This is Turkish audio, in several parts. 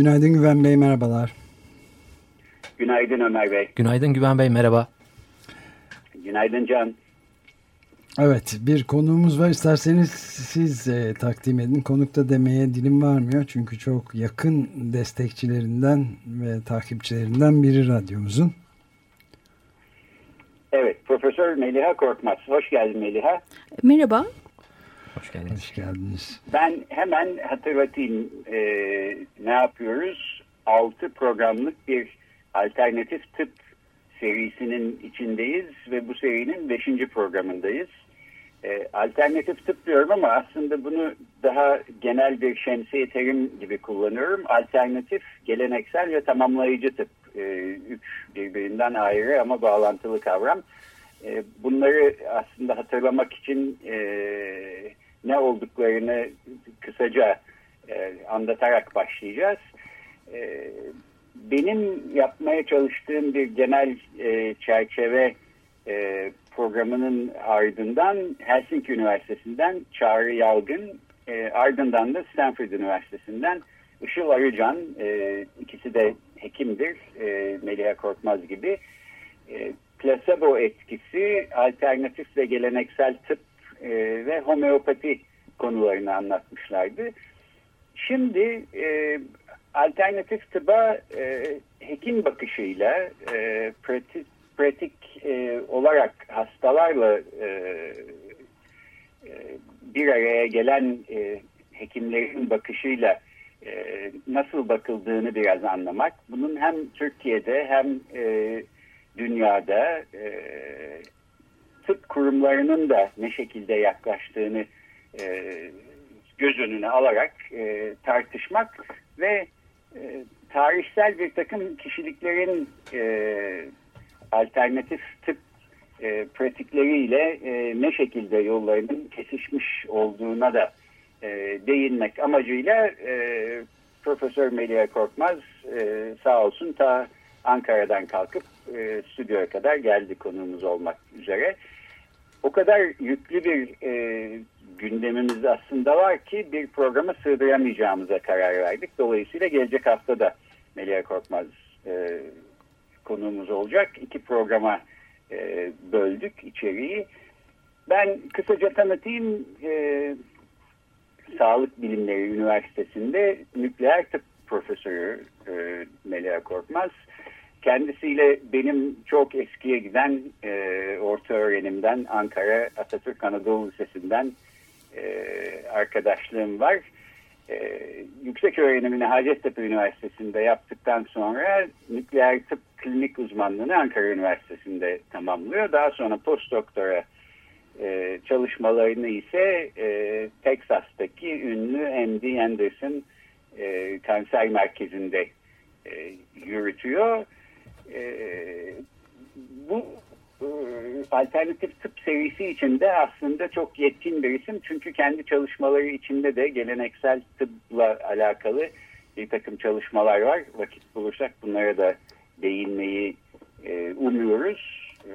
Günaydın Güven Bey, merhabalar. Günaydın Ömer Bey. Günaydın Güven Bey, merhaba. Günaydın Can. Evet, bir konuğumuz var. İsterseniz siz e, takdim edin. Konukta demeye dilim varmıyor. Çünkü çok yakın destekçilerinden ve takipçilerinden biri radyomuzun. Evet, Profesör Meliha Korkmaz. Hoş geldin Meliha. Merhaba. Hoş geldiniz. Hoş geldiniz. Ben hemen hatırlatayım ee, ne yapıyoruz. 6 programlık bir alternatif tıp serisinin içindeyiz ve bu serinin 5. programındayız. E, alternatif tıp diyorum ama aslında bunu daha genel bir şemsiye terim gibi kullanıyorum. Alternatif, geleneksel ve tamamlayıcı tıp. E, üç birbirinden ayrı ama bağlantılı kavram. E, bunları aslında hatırlamak için e, ne olduklarını kısaca e, anlatarak başlayacağız. E, benim yapmaya çalıştığım bir genel e, çerçeve e, programının ardından Helsinki Üniversitesi'nden Çağrı Yalgın, e, ardından da Stanford Üniversitesi'nden Işıl Arıcan, e, ikisi de hekimdir, e, Meliha Korkmaz gibi. E, plasebo etkisi, alternatif ve geleneksel tıp e, ve homeopati konularını anlatmışlardı. Şimdi e, alternatif tıba e, hekim bakışıyla e, pratik, pratik e, olarak hastalarla e, e, bir araya gelen e, hekimlerin bakışıyla e, nasıl bakıldığını biraz anlamak. Bunun hem Türkiye'de hem e, dünyada e, tıp kurumlarının da ne şekilde yaklaştığını e, göz önüne alarak e, tartışmak ve e, tarihsel bir takım kişiliklerin e, alternatif tıp e, pratikleriyle e, ne şekilde yollarının kesişmiş olduğuna da e, değinmek amacıyla e, Profesör Melia Korkmaz e, sağ olsun ta Ankara'dan kalkıp e, stüdyoya kadar geldi konuğumuz olmak üzere. O kadar yüklü bir e, gündemimiz aslında var ki bir programa sığdıramayacağımıza karar verdik. Dolayısıyla gelecek hafta da Melia Korkmaz e, konuğumuz olacak. İki programa e, böldük içeriği. Ben kısaca tanıtayım. E, Sağlık Bilimleri Üniversitesi'nde nükleer tıp profesörü e, Melia Korkmaz. Kendisiyle benim çok eskiye giden e, orta öğrenimden Ankara Atatürk Anadolu Lisesi'nden e, arkadaşlığım var. E, yüksek öğrenimini Hacettepe Üniversitesi'nde yaptıktan sonra nükleer tıp klinik uzmanlığını Ankara Üniversitesi'nde tamamlıyor. Daha sonra postdoktora e, çalışmalarını ise e, Texas'taki ünlü MD Anderson e, kanser merkezinde e, yürütüyor. E, bu e, alternatif tıp serisi içinde aslında çok yetkin bir isim. Çünkü kendi çalışmaları içinde de geleneksel tıpla alakalı bir takım çalışmalar var. Vakit bulursak bunlara da değinmeyi e, umuyoruz. E,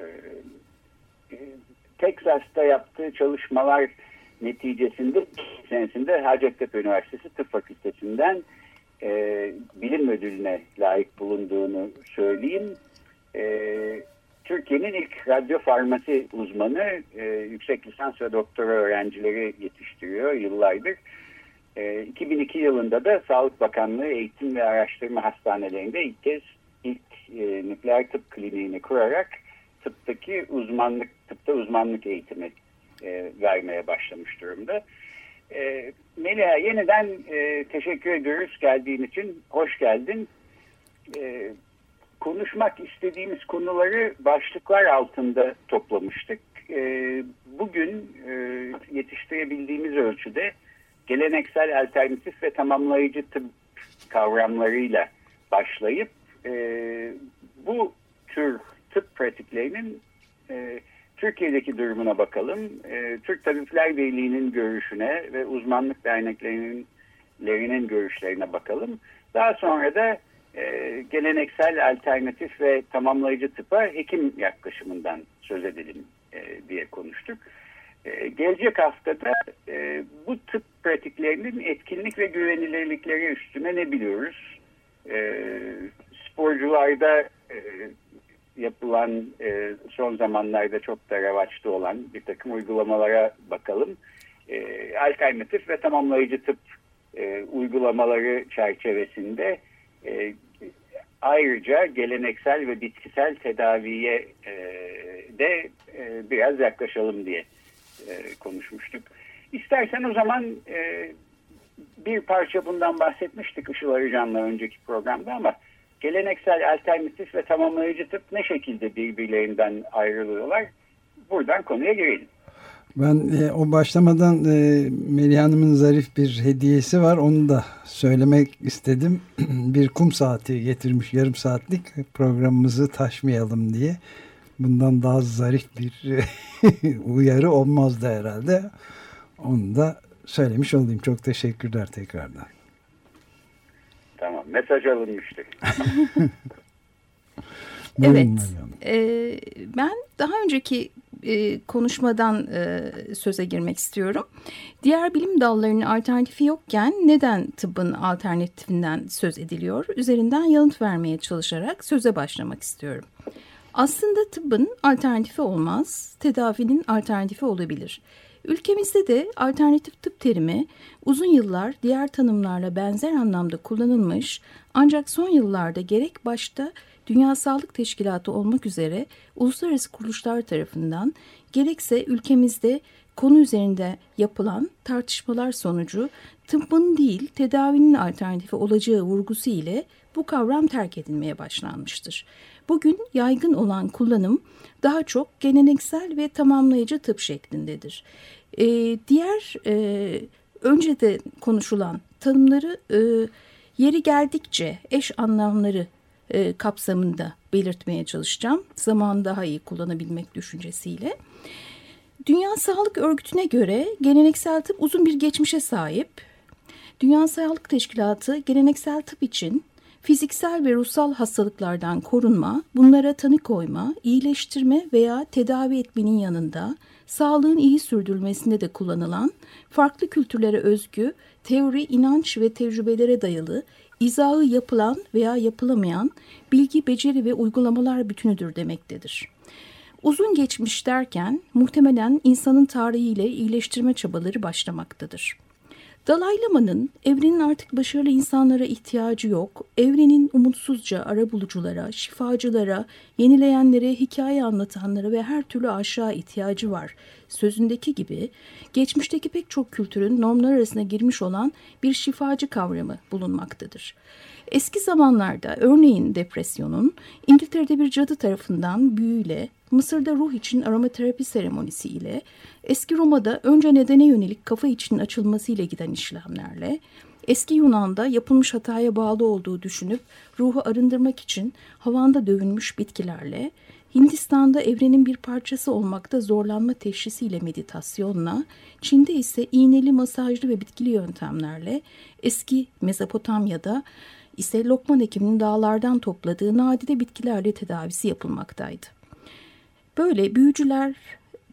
e, Texas'ta yaptığı çalışmalar neticesinde senesinde Hacettepe Üniversitesi Tıp Fakültesinden e, bilim ödülüne layık bulunduğunu söyleyeyim. E, Türkiye'nin ilk radyo farmasi uzmanı e, yüksek lisans ve doktora öğrencileri yetiştiriyor yıllardır. E, 2002 yılında da Sağlık Bakanlığı Eğitim ve Araştırma Hastanelerinde ilk kez ilk e, nükleer tıp kliniğini kurarak tıptaki uzmanlık, tıpta uzmanlık eğitimi e, vermeye başlamış durumda. E, Meliha yeniden e, teşekkür ediyoruz geldiğin için. Hoş geldin. E, konuşmak istediğimiz konuları başlıklar altında toplamıştık. E, bugün e, yetiştirebildiğimiz ölçüde geleneksel alternatif ve tamamlayıcı tıp kavramlarıyla başlayıp e, bu tür tıp pratiklerinin e, Türkiye'deki durumuna bakalım. E, Türk Tabipler Birliği'nin görüşüne ve uzmanlık derneklerinin görüşlerine bakalım. Daha sonra da e, geleneksel alternatif ve tamamlayıcı tıpa hekim yaklaşımından söz edelim e, diye konuştuk. E, gelecek haftada e, bu tıp pratiklerinin etkinlik ve güvenilirlikleri üstüne ne biliyoruz? E, sporcularda e, yapılan e, son zamanlarda çok da revaçta olan bir takım uygulamalara bakalım. E, alternatif ve tamamlayıcı tıp e, uygulamaları çerçevesinde e, ayrıca geleneksel ve bitkisel tedaviye e, de e, biraz yaklaşalım diye e, konuşmuştuk. İstersen o zaman e, bir parça bundan bahsetmiştik Işıl Arıcan'la önceki programda ama geleneksel, alternatif ve tamamlayıcı tıp ne şekilde birbirlerinden ayrılıyorlar? Buradan konuya girelim. Ben e, o başlamadan e, Melih Hanım'ın zarif bir hediyesi var. Onu da söylemek istedim. bir kum saati getirmiş yarım saatlik programımızı taşmayalım diye. Bundan daha zarif bir uyarı olmazdı herhalde. Onu da söylemiş olayım. Çok teşekkürler tekrardan. Tamam. Mesaj alınmıştır. evet. E, ben daha önceki e, konuşmadan e, söze girmek istiyorum. Diğer bilim dallarının alternatifi yokken neden tıbbın alternatifinden söz ediliyor? Üzerinden yanıt vermeye çalışarak söze başlamak istiyorum. Aslında tıbbın alternatifi olmaz, tedavinin alternatifi olabilir. Ülkemizde de alternatif tıp terimi uzun yıllar diğer tanımlarla benzer anlamda kullanılmış ancak son yıllarda gerek başta Dünya Sağlık Teşkilatı olmak üzere uluslararası kuruluşlar tarafından gerekse ülkemizde konu üzerinde yapılan tartışmalar sonucu tıbbın değil tedavinin alternatifi olacağı vurgusu ile bu kavram terk edilmeye başlanmıştır. Bugün yaygın olan kullanım daha çok geleneksel ve tamamlayıcı tıp şeklindedir. Ee, diğer e, önce de konuşulan tanımları e, yeri geldikçe eş anlamları e, kapsamında belirtmeye çalışacağım. Zamanı daha iyi kullanabilmek düşüncesiyle. Dünya Sağlık Örgütü'ne göre geleneksel tıp uzun bir geçmişe sahip. Dünya Sağlık Teşkilatı geleneksel tıp için fiziksel ve ruhsal hastalıklardan korunma, bunlara tanı koyma, iyileştirme veya tedavi etmenin yanında sağlığın iyi sürdürülmesinde de kullanılan farklı kültürlere özgü teori, inanç ve tecrübelere dayalı izahı yapılan veya yapılamayan bilgi, beceri ve uygulamalar bütünüdür demektedir. Uzun geçmiş derken muhtemelen insanın tarihiyle iyileştirme çabaları başlamaktadır. Dalai Lama'nın evrenin artık başarılı insanlara ihtiyacı yok, evrenin umutsuzca arabuluculara, şifacılara, yenileyenlere, hikaye anlatanlara ve her türlü aşağı ihtiyacı var. Sözündeki gibi geçmişteki pek çok kültürün normlar arasına girmiş olan bir şifacı kavramı bulunmaktadır. Eski zamanlarda örneğin depresyonun İngiltere'de bir cadı tarafından büyüyle, Mısır'da ruh için aromaterapi seremonisi ile, eski Roma'da önce nedene yönelik kafa içinin açılması ile giden işlemlerle, eski Yunan'da yapılmış hataya bağlı olduğu düşünüp ruhu arındırmak için havanda dövünmüş bitkilerle, Hindistan'da evrenin bir parçası olmakta zorlanma teşhisiyle meditasyonla, Çin'de ise iğneli, masajlı ve bitkili yöntemlerle, eski Mezopotamya'da ise Lokman hekiminin dağlardan topladığı nadide bitkilerle tedavisi yapılmaktaydı. Böyle büyücüler,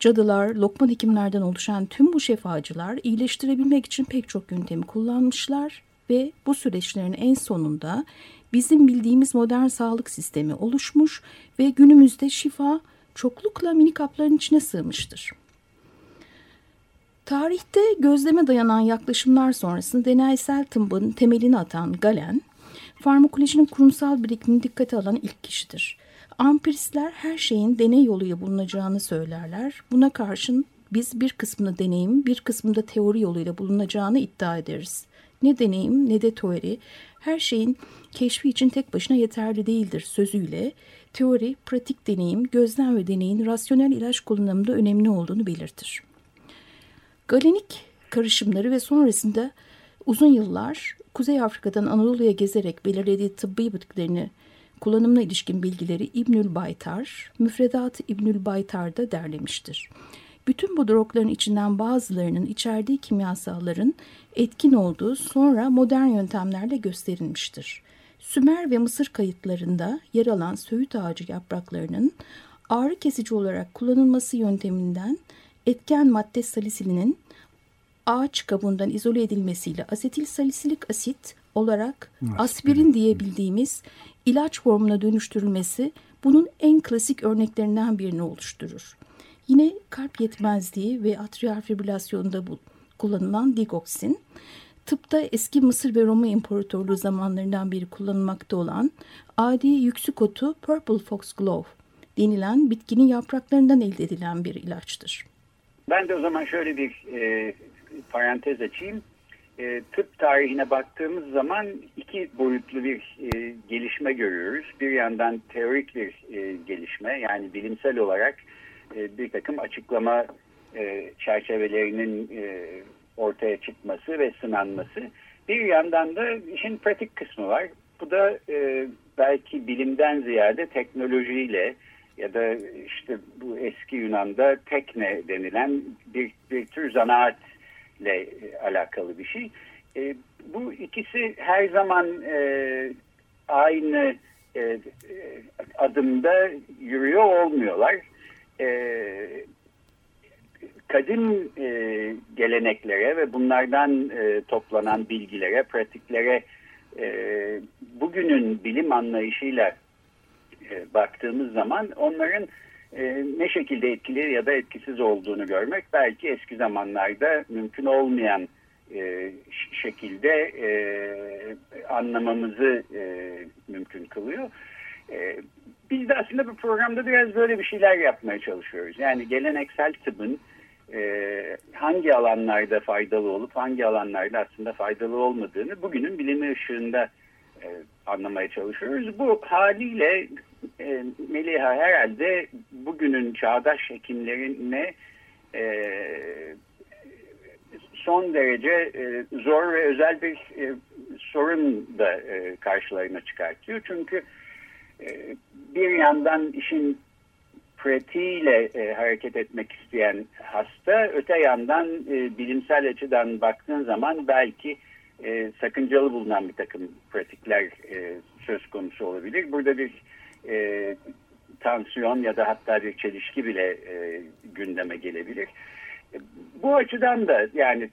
cadılar, lokman hekimlerden oluşan tüm bu şefacılar iyileştirebilmek için pek çok yöntemi kullanmışlar ve bu süreçlerin en sonunda bizim bildiğimiz modern sağlık sistemi oluşmuş ve günümüzde şifa çoklukla mini kapların içine sığmıştır. Tarihte gözleme dayanan yaklaşımlar sonrasında deneysel tıbbın temelini atan Galen, farmakolojinin kurumsal birikimini dikkate alan ilk kişidir. Ampiristler her şeyin deney yoluyla bulunacağını söylerler. Buna karşın biz bir kısmını deneyim, bir kısmında teori yoluyla bulunacağını iddia ederiz. Ne deneyim ne de teori her şeyin keşfi için tek başına yeterli değildir sözüyle teori, pratik deneyim, gözlem ve deneyin rasyonel ilaç kullanımında önemli olduğunu belirtir. Galenik karışımları ve sonrasında uzun yıllar Kuzey Afrika'dan Anadolu'ya gezerek belirlediği tıbbi bitkilerini kullanımına ilişkin bilgileri İbnül Baytar, Müfredat-ı İbnül Baytar'da derlemiştir. Bütün bu drogların içinden bazılarının içerdiği kimyasalların etkin olduğu sonra modern yöntemlerle gösterilmiştir. Sümer ve Mısır kayıtlarında yer alan söğüt ağacı yapraklarının ağrı kesici olarak kullanılması yönteminden etken madde salisilinin ağaç kabuğundan izole edilmesiyle asetil salisilik asit olarak aspirin diyebildiğimiz ilaç formuna dönüştürülmesi bunun en klasik örneklerinden birini oluşturur. Yine kalp yetmezliği ve atrial fibrilasyonda bu, kullanılan digoksin, tıpta eski Mısır ve Roma İmparatorluğu zamanlarından beri kullanılmakta olan adi yüksük otu Purple Foxglove denilen bitkinin yapraklarından elde edilen bir ilaçtır. Ben de o zaman şöyle bir e, parantez açayım. E, tıp tarihine baktığımız zaman iki boyutlu bir e, gelişme görüyoruz. Bir yandan teorik bir e, gelişme yani bilimsel olarak e, bir takım açıklama e, çerçevelerinin e, ortaya çıkması ve sınanması. Bir yandan da işin pratik kısmı var. Bu da e, belki bilimden ziyade teknolojiyle ya da işte bu eski Yunan'da tekne denilen bir, bir tür zanaatle e, alakalı bir şey. E, bu ikisi her zaman e, aynı e, adımda yürüyor olmuyorlar. E, kadim e, geleneklere ve bunlardan e, toplanan bilgilere, pratiklere e, bugünün bilim anlayışıyla e, baktığımız zaman onların e, ne şekilde etkili ya da etkisiz olduğunu görmek belki eski zamanlarda mümkün olmayan e, şekilde e, anlamamızı mümkün kılıyor. Biz de aslında bu programda biraz böyle bir şeyler yapmaya çalışıyoruz. Yani geleneksel tıbbın hangi alanlarda faydalı olup hangi alanlarda aslında faydalı olmadığını bugünün bilimi ışığında anlamaya çalışıyoruz. Bu haliyle e, Meliha herhalde bugünün çağdaş hekimlerine e, son derece e, zor ve özel bir e, sorun da karşılarına çıkartıyor. Çünkü bir yandan işin pratiğiyle hareket etmek isteyen hasta, öte yandan bilimsel açıdan baktığın zaman belki sakıncalı bulunan bir takım pratikler söz konusu olabilir. Burada bir e, tansiyon ya da hatta bir çelişki bile e, gündeme gelebilir. E, bu açıdan da yani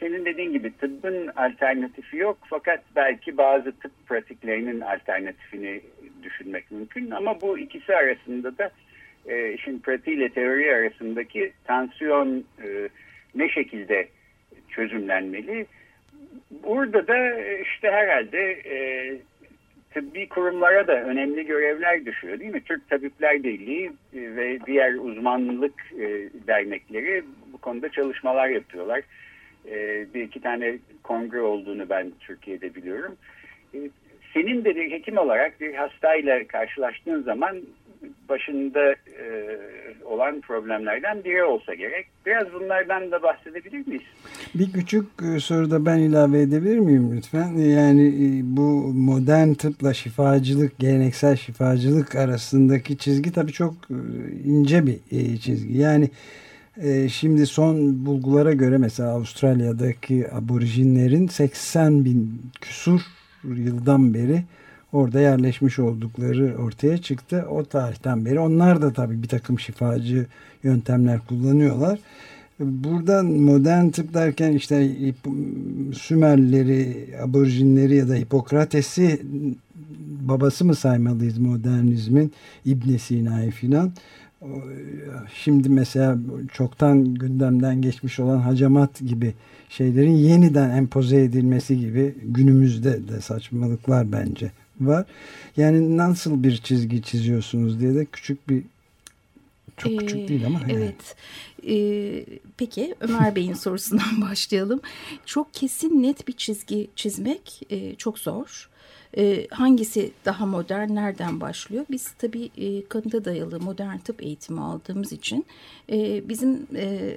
senin dediğin gibi tıbbın alternatifi yok fakat belki bazı tıp pratiklerinin alternatifini düşünmek mümkün ama bu ikisi arasında da e, işin pratiğiyle teori arasındaki tansiyon e, ne şekilde çözümlenmeli? Burada da işte herhalde e, tıbbi kurumlara da önemli görevler düşüyor değil mi? Türk Tabipler Birliği e, ve diğer uzmanlık e, dernekleri bu konuda çalışmalar yapıyorlar. E, bir iki tane kongre olduğunu ben Türkiye'de biliyorum. Senin de bir hekim olarak bir hastayla karşılaştığın zaman başında e, olan problemlerden biri olsa gerek. Biraz bunlardan da bahsedebilir miyiz? Bir küçük e, soruda ben ilave edebilir miyim lütfen? Yani e, bu modern tıpla şifacılık, geleneksel şifacılık arasındaki çizgi tabii çok e, ince bir çizgi. Yani şimdi son bulgulara göre mesela Avustralya'daki aborijinlerin 80 bin küsur yıldan beri orada yerleşmiş oldukları ortaya çıktı. O tarihten beri onlar da tabii bir takım şifacı yöntemler kullanıyorlar. Burada modern tıp derken işte Sümerleri, aborjinleri ya da Hipokrates'i babası mı saymalıyız modernizmin İbn Sina'yı filan. Şimdi mesela çoktan gündemden geçmiş olan hacamat gibi şeylerin yeniden empoze edilmesi gibi günümüzde de saçmalıklar bence var. Yani nasıl bir çizgi çiziyorsunuz diye de küçük bir çok küçük ee, değil ama. Evet. Ee, peki Ömer Bey'in sorusundan başlayalım. Çok kesin net bir çizgi çizmek e, çok zor. E, hangisi daha modern, nereden başlıyor? Biz tabii e, kanıta dayalı modern tıp eğitimi aldığımız için e, bizim e,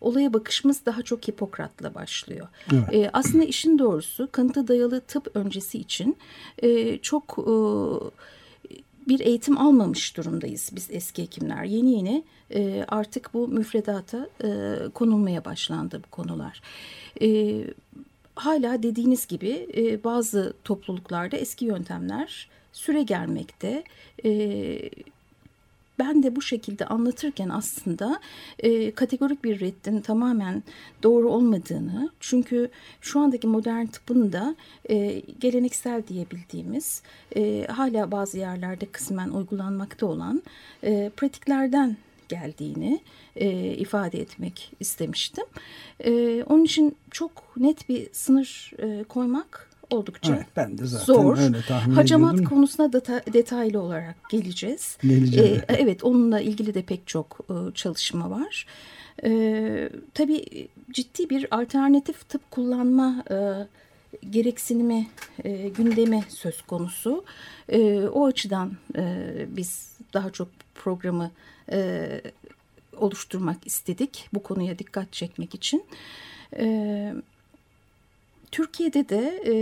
olaya bakışımız daha çok Hipokrat'la başlıyor. Evet. E, aslında işin doğrusu kanıta dayalı tıp öncesi için e, çok... E, bir eğitim almamış durumdayız biz eski hekimler. Yeni yeni e, artık bu müfredata e, konulmaya başlandı bu konular. E, hala dediğiniz gibi e, bazı topluluklarda eski yöntemler süre gelmekte. E, ben de bu şekilde anlatırken aslında e, kategorik bir reddin tamamen doğru olmadığını çünkü şu andaki modern tıbbın da e, geleneksel diyebildiğimiz e, hala bazı yerlerde kısmen uygulanmakta olan e, pratiklerden geldiğini e, ifade etmek istemiştim. E, onun için çok net bir sınır e, koymak oldukça evet, ben de zaten zor. Öyle tahmin Hacamat ediyordum. konusuna deta detaylı olarak geleceğiz. Geleceğiz. Ee, evet onunla ilgili de pek çok e, çalışma var. Ee, tabii ciddi bir alternatif tıp kullanma e, gereksinimi e, gündemi söz konusu. E, o açıdan e, biz daha çok programı e, oluşturmak istedik bu konuya dikkat çekmek için. Evet. Türkiye'de de e,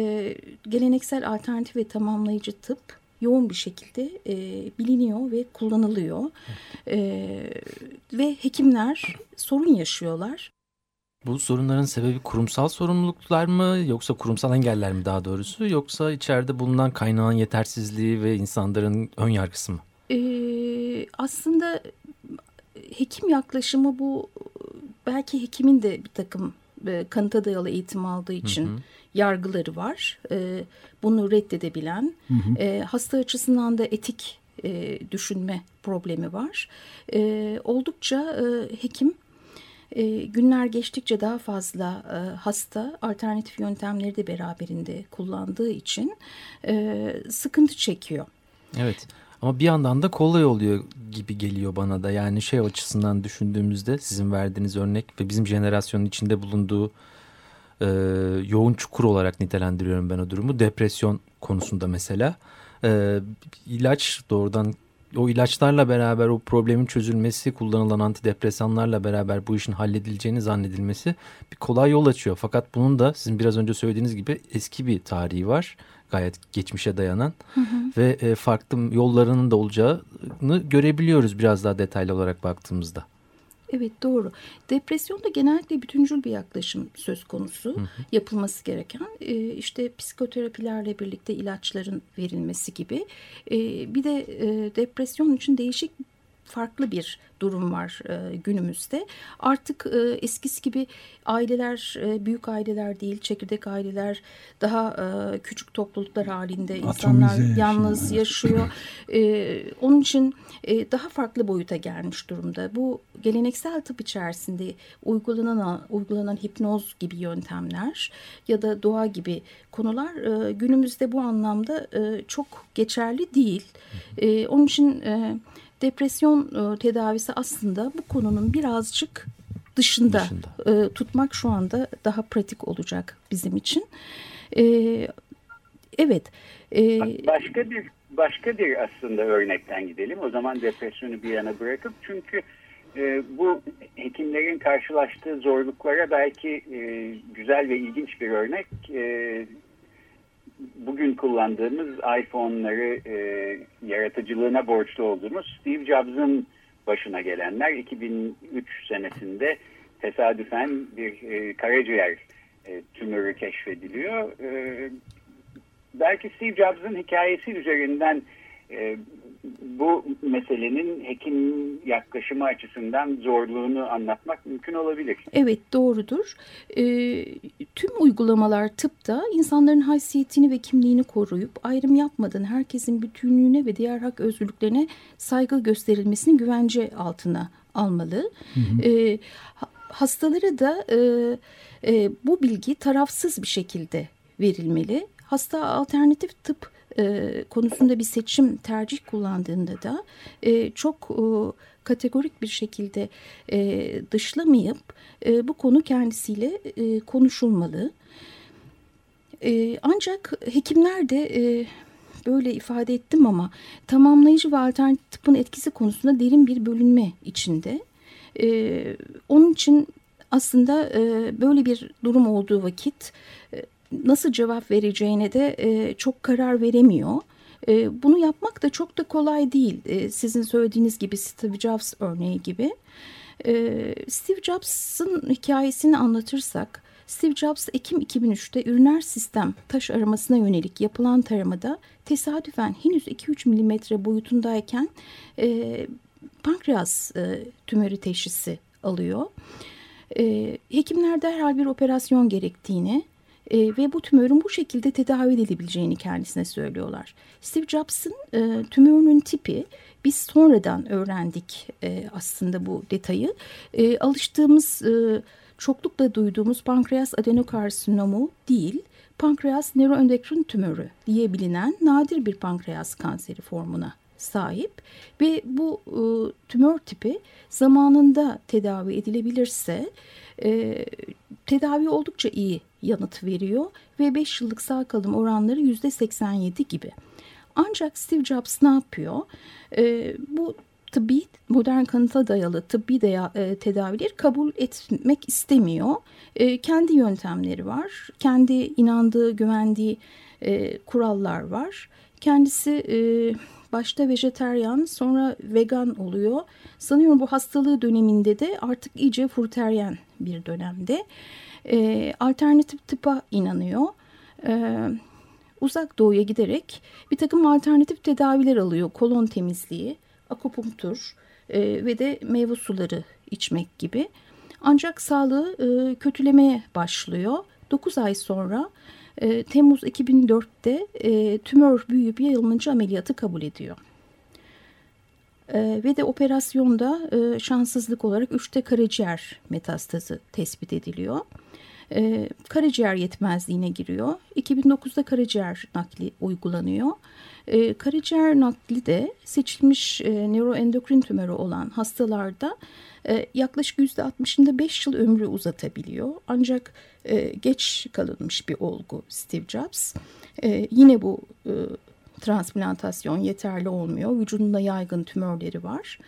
geleneksel alternatif ve tamamlayıcı tıp yoğun bir şekilde e, biliniyor ve kullanılıyor. E, ve hekimler sorun yaşıyorlar. Bu sorunların sebebi kurumsal sorumluluklar mı yoksa kurumsal engeller mi daha doğrusu yoksa içeride bulunan kaynağın yetersizliği ve insanların ön yargısı mı? Ee, aslında hekim yaklaşımı bu belki hekimin de bir takım e, kanıta dayalı eğitim aldığı için hı hı. yargıları var. E, bunu reddedebilen, hı hı. E, hasta açısından da etik e, düşünme problemi var. E, oldukça e, hekim e, günler geçtikçe daha fazla e, hasta alternatif yöntemleri de beraberinde kullandığı için e, sıkıntı çekiyor. Evet. Ama bir yandan da kolay oluyor gibi geliyor bana da. Yani şey açısından düşündüğümüzde sizin verdiğiniz örnek ve bizim jenerasyonun içinde bulunduğu e, yoğun çukur olarak nitelendiriyorum ben o durumu. Depresyon konusunda mesela e, ilaç doğrudan o ilaçlarla beraber o problemin çözülmesi, kullanılan antidepresanlarla beraber bu işin halledileceğini zannedilmesi bir kolay yol açıyor. Fakat bunun da sizin biraz önce söylediğiniz gibi eski bir tarihi var gayet geçmişe dayanan hı hı. ve e, farklı yollarının da olacağını görebiliyoruz biraz daha detaylı olarak baktığımızda. Evet doğru. Depresyonda genellikle bütüncül bir yaklaşım söz konusu. Hı hı. Yapılması gereken e, işte psikoterapilerle birlikte ilaçların verilmesi gibi. E, bir de e, depresyon için değişik farklı bir durum var e, günümüzde. Artık e, eskisi gibi aileler e, büyük aileler değil, çekirdek aileler daha e, küçük topluluklar halinde insanlar yaşıyor, yalnız evet. yaşıyor. E, onun için e, daha farklı boyuta gelmiş durumda. Bu geleneksel tıp içerisinde uygulanan uygulanan hipnoz gibi yöntemler ya da doğa gibi konular e, günümüzde bu anlamda e, çok geçerli değil. E, onun için e, depresyon e, tedavisi aslında bu konunun birazcık dışında, dışında. E, tutmak şu anda daha pratik olacak bizim için. E, evet. E, başka bir başka bir aslında örnekten gidelim. O zaman depresyonu bir yana bırakıp çünkü e, bu hekimlerin karşılaştığı zorluklara belki e, güzel ve ilginç bir örnek. E, bugün kullandığımız iPhone'ları e, yaratıcılığına borçlu olduğumuz Steve Jobs'ın başına gelenler 2003 senesinde tesadüfen bir e, karaciğer e, tümörü keşfediliyor. E, belki Steve Jobs'ın hikayesi üzerinden e, bu meselenin hekim yaklaşımı açısından zorluğunu anlatmak mümkün olabilir. Evet doğrudur. E, tüm uygulamalar tıpta insanların haysiyetini ve kimliğini koruyup ayrım yapmadan herkesin bütünlüğüne ve diğer hak özgürlüklerine saygı gösterilmesini güvence altına almalı. Hı hı. E, hastalara da e, e, bu bilgi tarafsız bir şekilde verilmeli. Hasta alternatif tıp e, konusunda bir seçim tercih kullandığında da e, çok e, kategorik bir şekilde e, dışlamayıp e, bu konu kendisiyle e, konuşulmalı. E, ancak hekimler de e, böyle ifade ettim ama tamamlayıcı ve alternatif tıbbın etkisi konusunda derin bir bölünme içinde. E, onun için aslında e, böyle bir durum olduğu vakit e, nasıl cevap vereceğine de e, çok karar veremiyor. E, bunu yapmak da çok da kolay değil. E, sizin söylediğiniz gibi Steve Jobs örneği gibi. E, Steve Jobs'ın hikayesini anlatırsak Steve Jobs Ekim 2003'te üriner sistem taş aramasına yönelik yapılan taramada tesadüfen henüz 2-3 milimetre boyutundayken e, pankreas e, tümörü teşhisi alıyor. E, hekimler derhal bir operasyon gerektiğini e, ve bu tümörün bu şekilde tedavi edilebileceğini kendisine söylüyorlar. Steve Jobs'ın e, tümörünün tipi biz sonradan öğrendik e, aslında bu detayı. E, alıştığımız e, çoklukla duyduğumuz pankreas adenokarsinomu değil, pankreas nöroendokrin tümörü diye bilinen nadir bir pankreas kanseri formuna sahip ve bu e, tümör tipi zamanında tedavi edilebilirse e, tedavi oldukça iyi yanıt veriyor ve 5 yıllık sağ kalım oranları %87 gibi. Ancak Steve Jobs ne yapıyor? E, bu tıbbi modern kanıta dayalı tıbbi de, e, tedavileri kabul etmek istemiyor. E, kendi yöntemleri var. Kendi inandığı, güvendiği e, kurallar var. Kendisi e, başta vejeteryan sonra vegan oluyor. Sanıyorum bu hastalığı döneminde de artık iyice fruteryen bir dönemde. E, alternatif tıpa inanıyor. E, uzak doğuya giderek bir takım alternatif tedaviler alıyor. Kolon temizliği, akupunktur e, ve de meyve suları içmek gibi. Ancak sağlığı e, kötülemeye başlıyor. 9 ay sonra e, Temmuz 2004'te e, tümör büyüyüp yayılınca ameliyatı kabul ediyor. E, ve de operasyonda e, şanssızlık olarak 3'te karaciğer metastazı tespit ediliyor. E, karaciğer yetmezliğine giriyor. 2009'da karaciğer nakli uygulanıyor. E, karaciğer nakli de seçilmiş e, nöroendokrin tümörü olan hastalarda e, yaklaşık %60'ında 5 yıl ömrü uzatabiliyor. Ancak e, geç kalınmış bir olgu Steve Jobs. E, yine bu e, transplantasyon yeterli olmuyor. Vücudunda yaygın tümörleri var.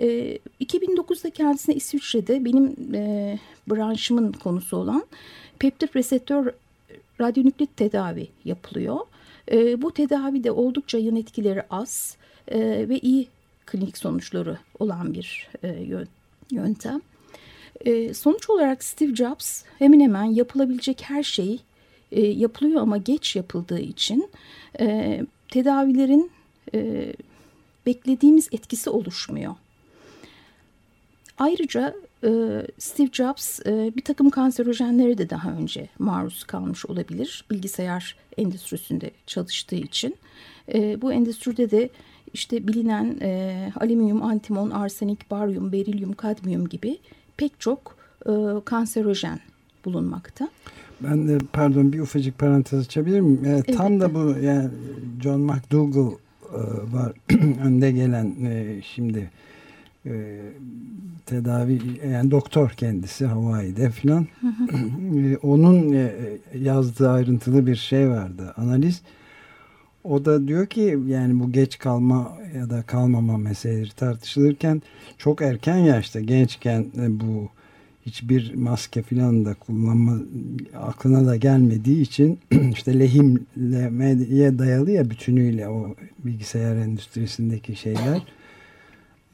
E, 2009'da kendisine İsviçre'de benim e, branşımın konusu olan peptit reseptör radyonüklit tedavi yapılıyor. E, bu tedavi de oldukça yan etkileri az e, ve iyi klinik sonuçları olan bir e, yöntem. E, sonuç olarak Steve Jobs hemen hemen yapılabilecek her şey yapılıyor ama geç yapıldığı için tedavilerin beklediğimiz etkisi oluşmuyor. Ayrıca e, Steve Jobs e, bir takım kanserojenlere de daha önce maruz kalmış olabilir. Bilgisayar endüstrisinde çalıştığı için. E, bu endüstride de işte bilinen alüminyum, antimon, arsenik, baryum, berilyum, kadmiyum gibi pek çok kanserojen bulunmakta. Ben de pardon bir ufacık parantez açabilir miyim? E, evet, tam da bu yani John McDougall e, var önde gelen e, şimdi e, tedavi yani doktor kendisi Hawaii'de filan. E, onun e, yazdığı ayrıntılı bir şey vardı analiz. O da diyor ki yani bu geç kalma ya da kalmama meseleleri tartışılırken çok erken yaşta gençken e, bu hiçbir maske filan da kullanma aklına da gelmediği için işte lehimlemeye dayalı ya bütünüyle o bilgisayar endüstrisindeki şeyler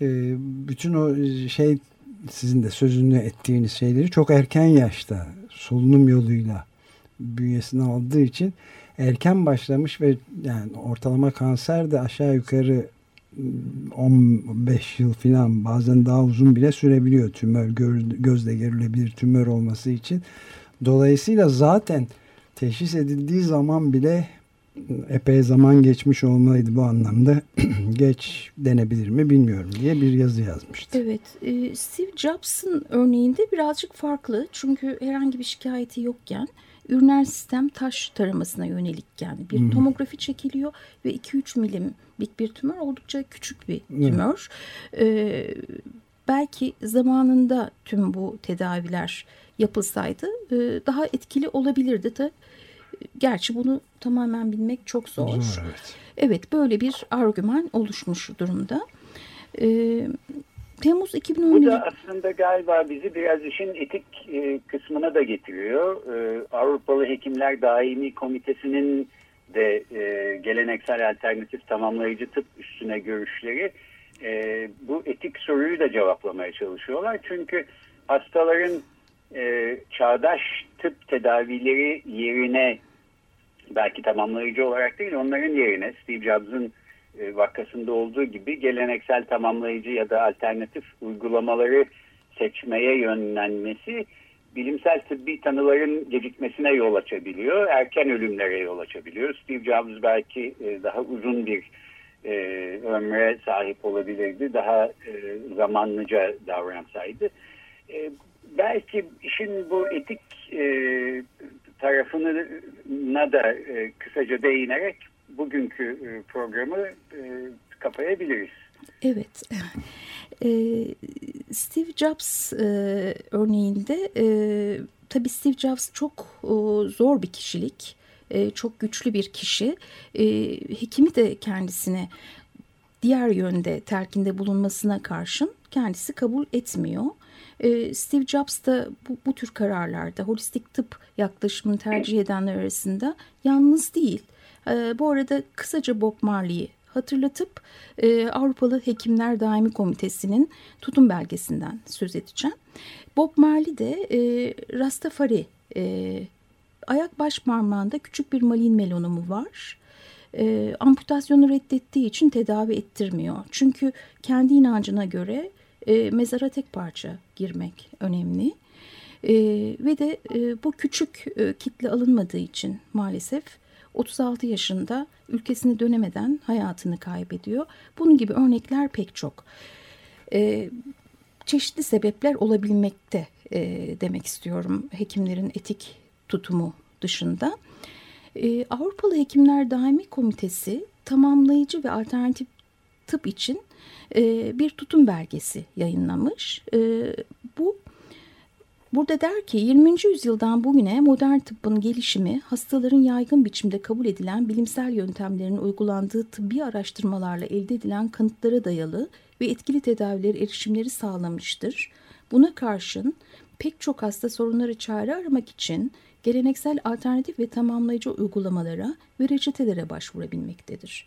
bütün o şey sizin de sözünü ettiğiniz şeyleri çok erken yaşta solunum yoluyla bünyesine aldığı için erken başlamış ve yani ortalama kanser de aşağı yukarı 15 ıı, yıl falan bazen daha uzun bile sürebiliyor tümör gözle görülebilir tümör olması için. Dolayısıyla zaten teşhis edildiği zaman bile epey zaman geçmiş olmalıydı bu anlamda. Geç denebilir mi bilmiyorum diye bir yazı yazmıştı. Evet. E, Steve Jobs'ın örneğinde birazcık farklı. Çünkü herhangi bir şikayeti yokken üriner sistem taş taramasına yönelik yani bir hmm. tomografi çekiliyor ve 2-3 milimlik bir tümör oldukça küçük bir tümör. Hmm. Ee, belki zamanında tüm bu tedaviler yapılsaydı e, daha etkili olabilirdi. Da gerçi bunu tamamen bilmek çok zor. Zor evet. Evet böyle bir argüman oluşmuş durumda. E, Temmuz 2011... Bu da aslında galiba bizi biraz işin etik e, kısmına da getiriyor. E, Avrupalı Hekimler Daimi Komitesi'nin de e, geleneksel alternatif tamamlayıcı tıp üstüne görüşleri e, bu etik soruyu da cevaplamaya çalışıyorlar. Çünkü hastaların e, çağdaş tıp tedavileri yerine belki tamamlayıcı olarak değil onların yerine Steve Jobs'ın e, vakasında olduğu gibi geleneksel tamamlayıcı ya da alternatif uygulamaları seçmeye yönlenmesi bilimsel tıbbi tanıların gecikmesine yol açabiliyor. Erken ölümlere yol açabiliyor. Steve Jobs belki e, daha uzun bir e, ömre sahip olabilirdi. Daha e, zamanlıca davransaydı. Belki işin bu etik tarafına da e, kısaca değinerek bugünkü e, programı e, kapayabiliriz. Evet. E, Steve Jobs e, örneğinde e, tabii Steve Jobs çok zor bir kişilik. Çok güçlü bir kişi. Hekimi de kendisine diğer yönde terkinde bulunmasına karşın kendisi kabul etmiyor. E, Steve Jobs da bu, bu tür kararlarda holistik tıp yaklaşımını tercih edenler arasında yalnız değil. E, bu arada kısaca Bob Marley'i hatırlatıp e, Avrupalı Hekimler Daimi Komitesi'nin tutum belgesinden söz edeceğim. Bob Marley de e, Rastafari e, ayak baş parmağında küçük bir malin melonumu var. E, amputasyonu reddettiği için tedavi ettirmiyor. Çünkü kendi inancına göre e, mezara tek parça girmek önemli. E, ve de e, bu küçük e, kitle alınmadığı için maalesef 36 yaşında ülkesine dönemeden hayatını kaybediyor. Bunun gibi örnekler pek çok. E, çeşitli sebepler olabilmekte e, demek istiyorum hekimlerin etik tutumu dışında. E, Avrupalı Hekimler Daimi Komitesi tamamlayıcı ve alternatif tıp için e, bir tutum belgesi yayınlamış. E, bu Burada der ki 20. yüzyıldan bugüne modern tıbbın gelişimi hastaların yaygın biçimde kabul edilen bilimsel yöntemlerin uygulandığı tıbbi araştırmalarla elde edilen kanıtlara dayalı ve etkili tedavileri erişimleri sağlamıştır. Buna karşın pek çok hasta sorunları çare aramak için geleneksel alternatif ve tamamlayıcı uygulamalara ve reçetelere başvurabilmektedir.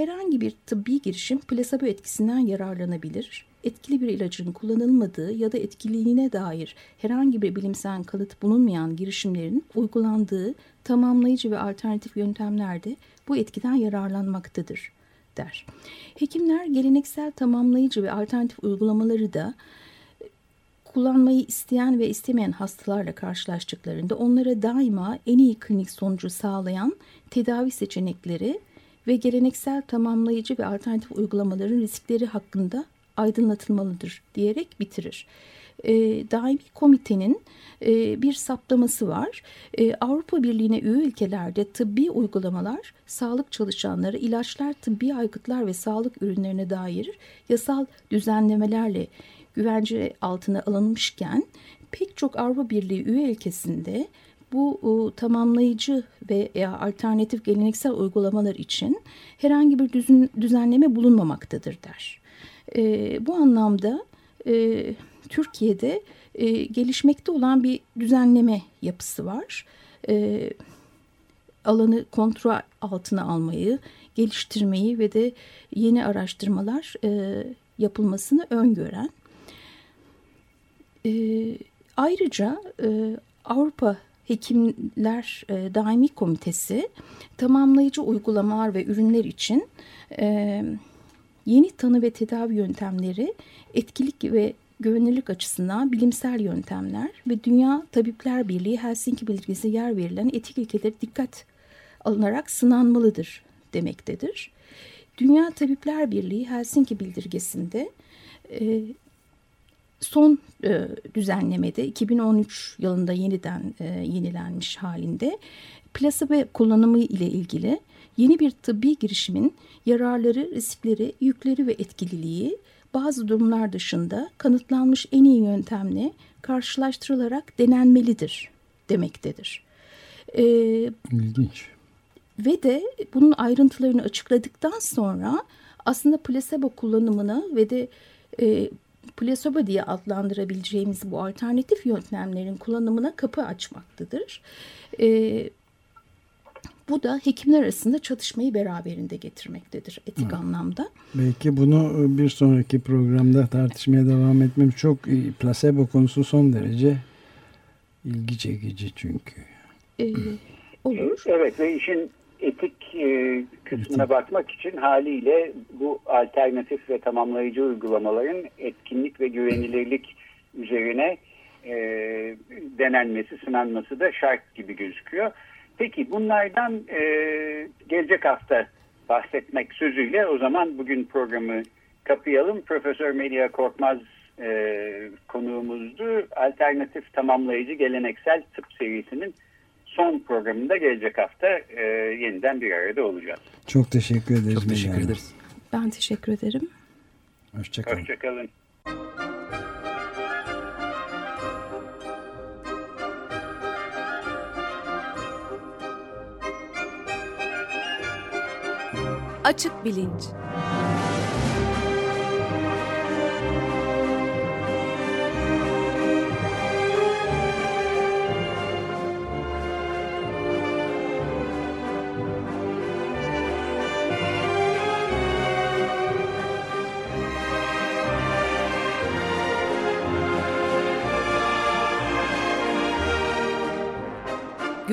Herhangi bir tıbbi girişim plasebo etkisinden yararlanabilir etkili bir ilacın kullanılmadığı ya da etkililiğine dair herhangi bir bilimsel kanıt bulunmayan girişimlerin uygulandığı tamamlayıcı ve alternatif yöntemlerde bu etkiden yararlanmaktadır der. Hekimler geleneksel tamamlayıcı ve alternatif uygulamaları da kullanmayı isteyen ve istemeyen hastalarla karşılaştıklarında onlara daima en iyi klinik sonucu sağlayan tedavi seçenekleri ve geleneksel tamamlayıcı ve alternatif uygulamaların riskleri hakkında aydınlatılmalıdır diyerek bitirir. E, daimi komitenin e, bir saptaması var. E, Avrupa Birliği'ne üye ülkelerde tıbbi uygulamalar, sağlık çalışanları, ilaçlar, tıbbi aygıtlar ve sağlık ürünlerine dair yasal düzenlemelerle güvence altına alınmışken pek çok Avrupa Birliği üye ülkesinde bu e, tamamlayıcı ve ya alternatif geleneksel uygulamalar için herhangi bir düzen, düzenleme bulunmamaktadır der. E, bu anlamda e, Türkiye'de e, gelişmekte olan bir düzenleme yapısı var. E, alanı kontrol altına almayı, geliştirmeyi ve de yeni araştırmalar e, yapılmasını öngören. E, ayrıca e, Avrupa Hekimler e, Daimi Komitesi tamamlayıcı uygulamalar ve ürünler için e, Yeni tanı ve tedavi yöntemleri etkilik ve güvenilirlik açısından bilimsel yöntemler ve Dünya Tabipler Birliği Helsinki Bildirgesi yer verilen etik ilkeleri dikkat alınarak sınanmalıdır demektedir. Dünya Tabipler Birliği Helsinki Bildirgesi'nde e, son e, düzenlemede 2013 yılında yeniden e, yenilenmiş halinde plasebo kullanımı ile ilgili yeni bir tıbbi girişimin yararları, riskleri, yükleri ve etkililiği bazı durumlar dışında kanıtlanmış en iyi yöntemle karşılaştırılarak denenmelidir demektedir. E, İlginç. Ve de bunun ayrıntılarını açıkladıktan sonra aslında plasebo kullanımına ve de e, plasebo diye adlandırabileceğimiz bu alternatif yöntemlerin kullanımına kapı açmaktadır. E, bu da hekimler arasında çatışmayı beraberinde getirmektedir etik Hı. anlamda. Belki bunu bir sonraki programda tartışmaya devam etmem çok iyi. Plasebo konusu son derece ilgi çekici çünkü. Ee, olur. Evet ve işin etik e, kısmına bakmak için haliyle bu alternatif ve tamamlayıcı uygulamaların etkinlik ve güvenilirlik üzerine e, denenmesi, sınanması da şart gibi gözüküyor. Peki bunlardan e, gelecek hafta bahsetmek sözüyle o zaman bugün programı kapayalım. Profesör Melia Korkmaz e, konuğumuzdu. Alternatif tamamlayıcı geleneksel tıp serisinin son programında gelecek hafta e, yeniden bir arada olacağız. Çok teşekkür ederiz. Çok teşekkür ederiz. Ben teşekkür ederim. Hoşçakalın. Hoşçakalın. Açık Bilinç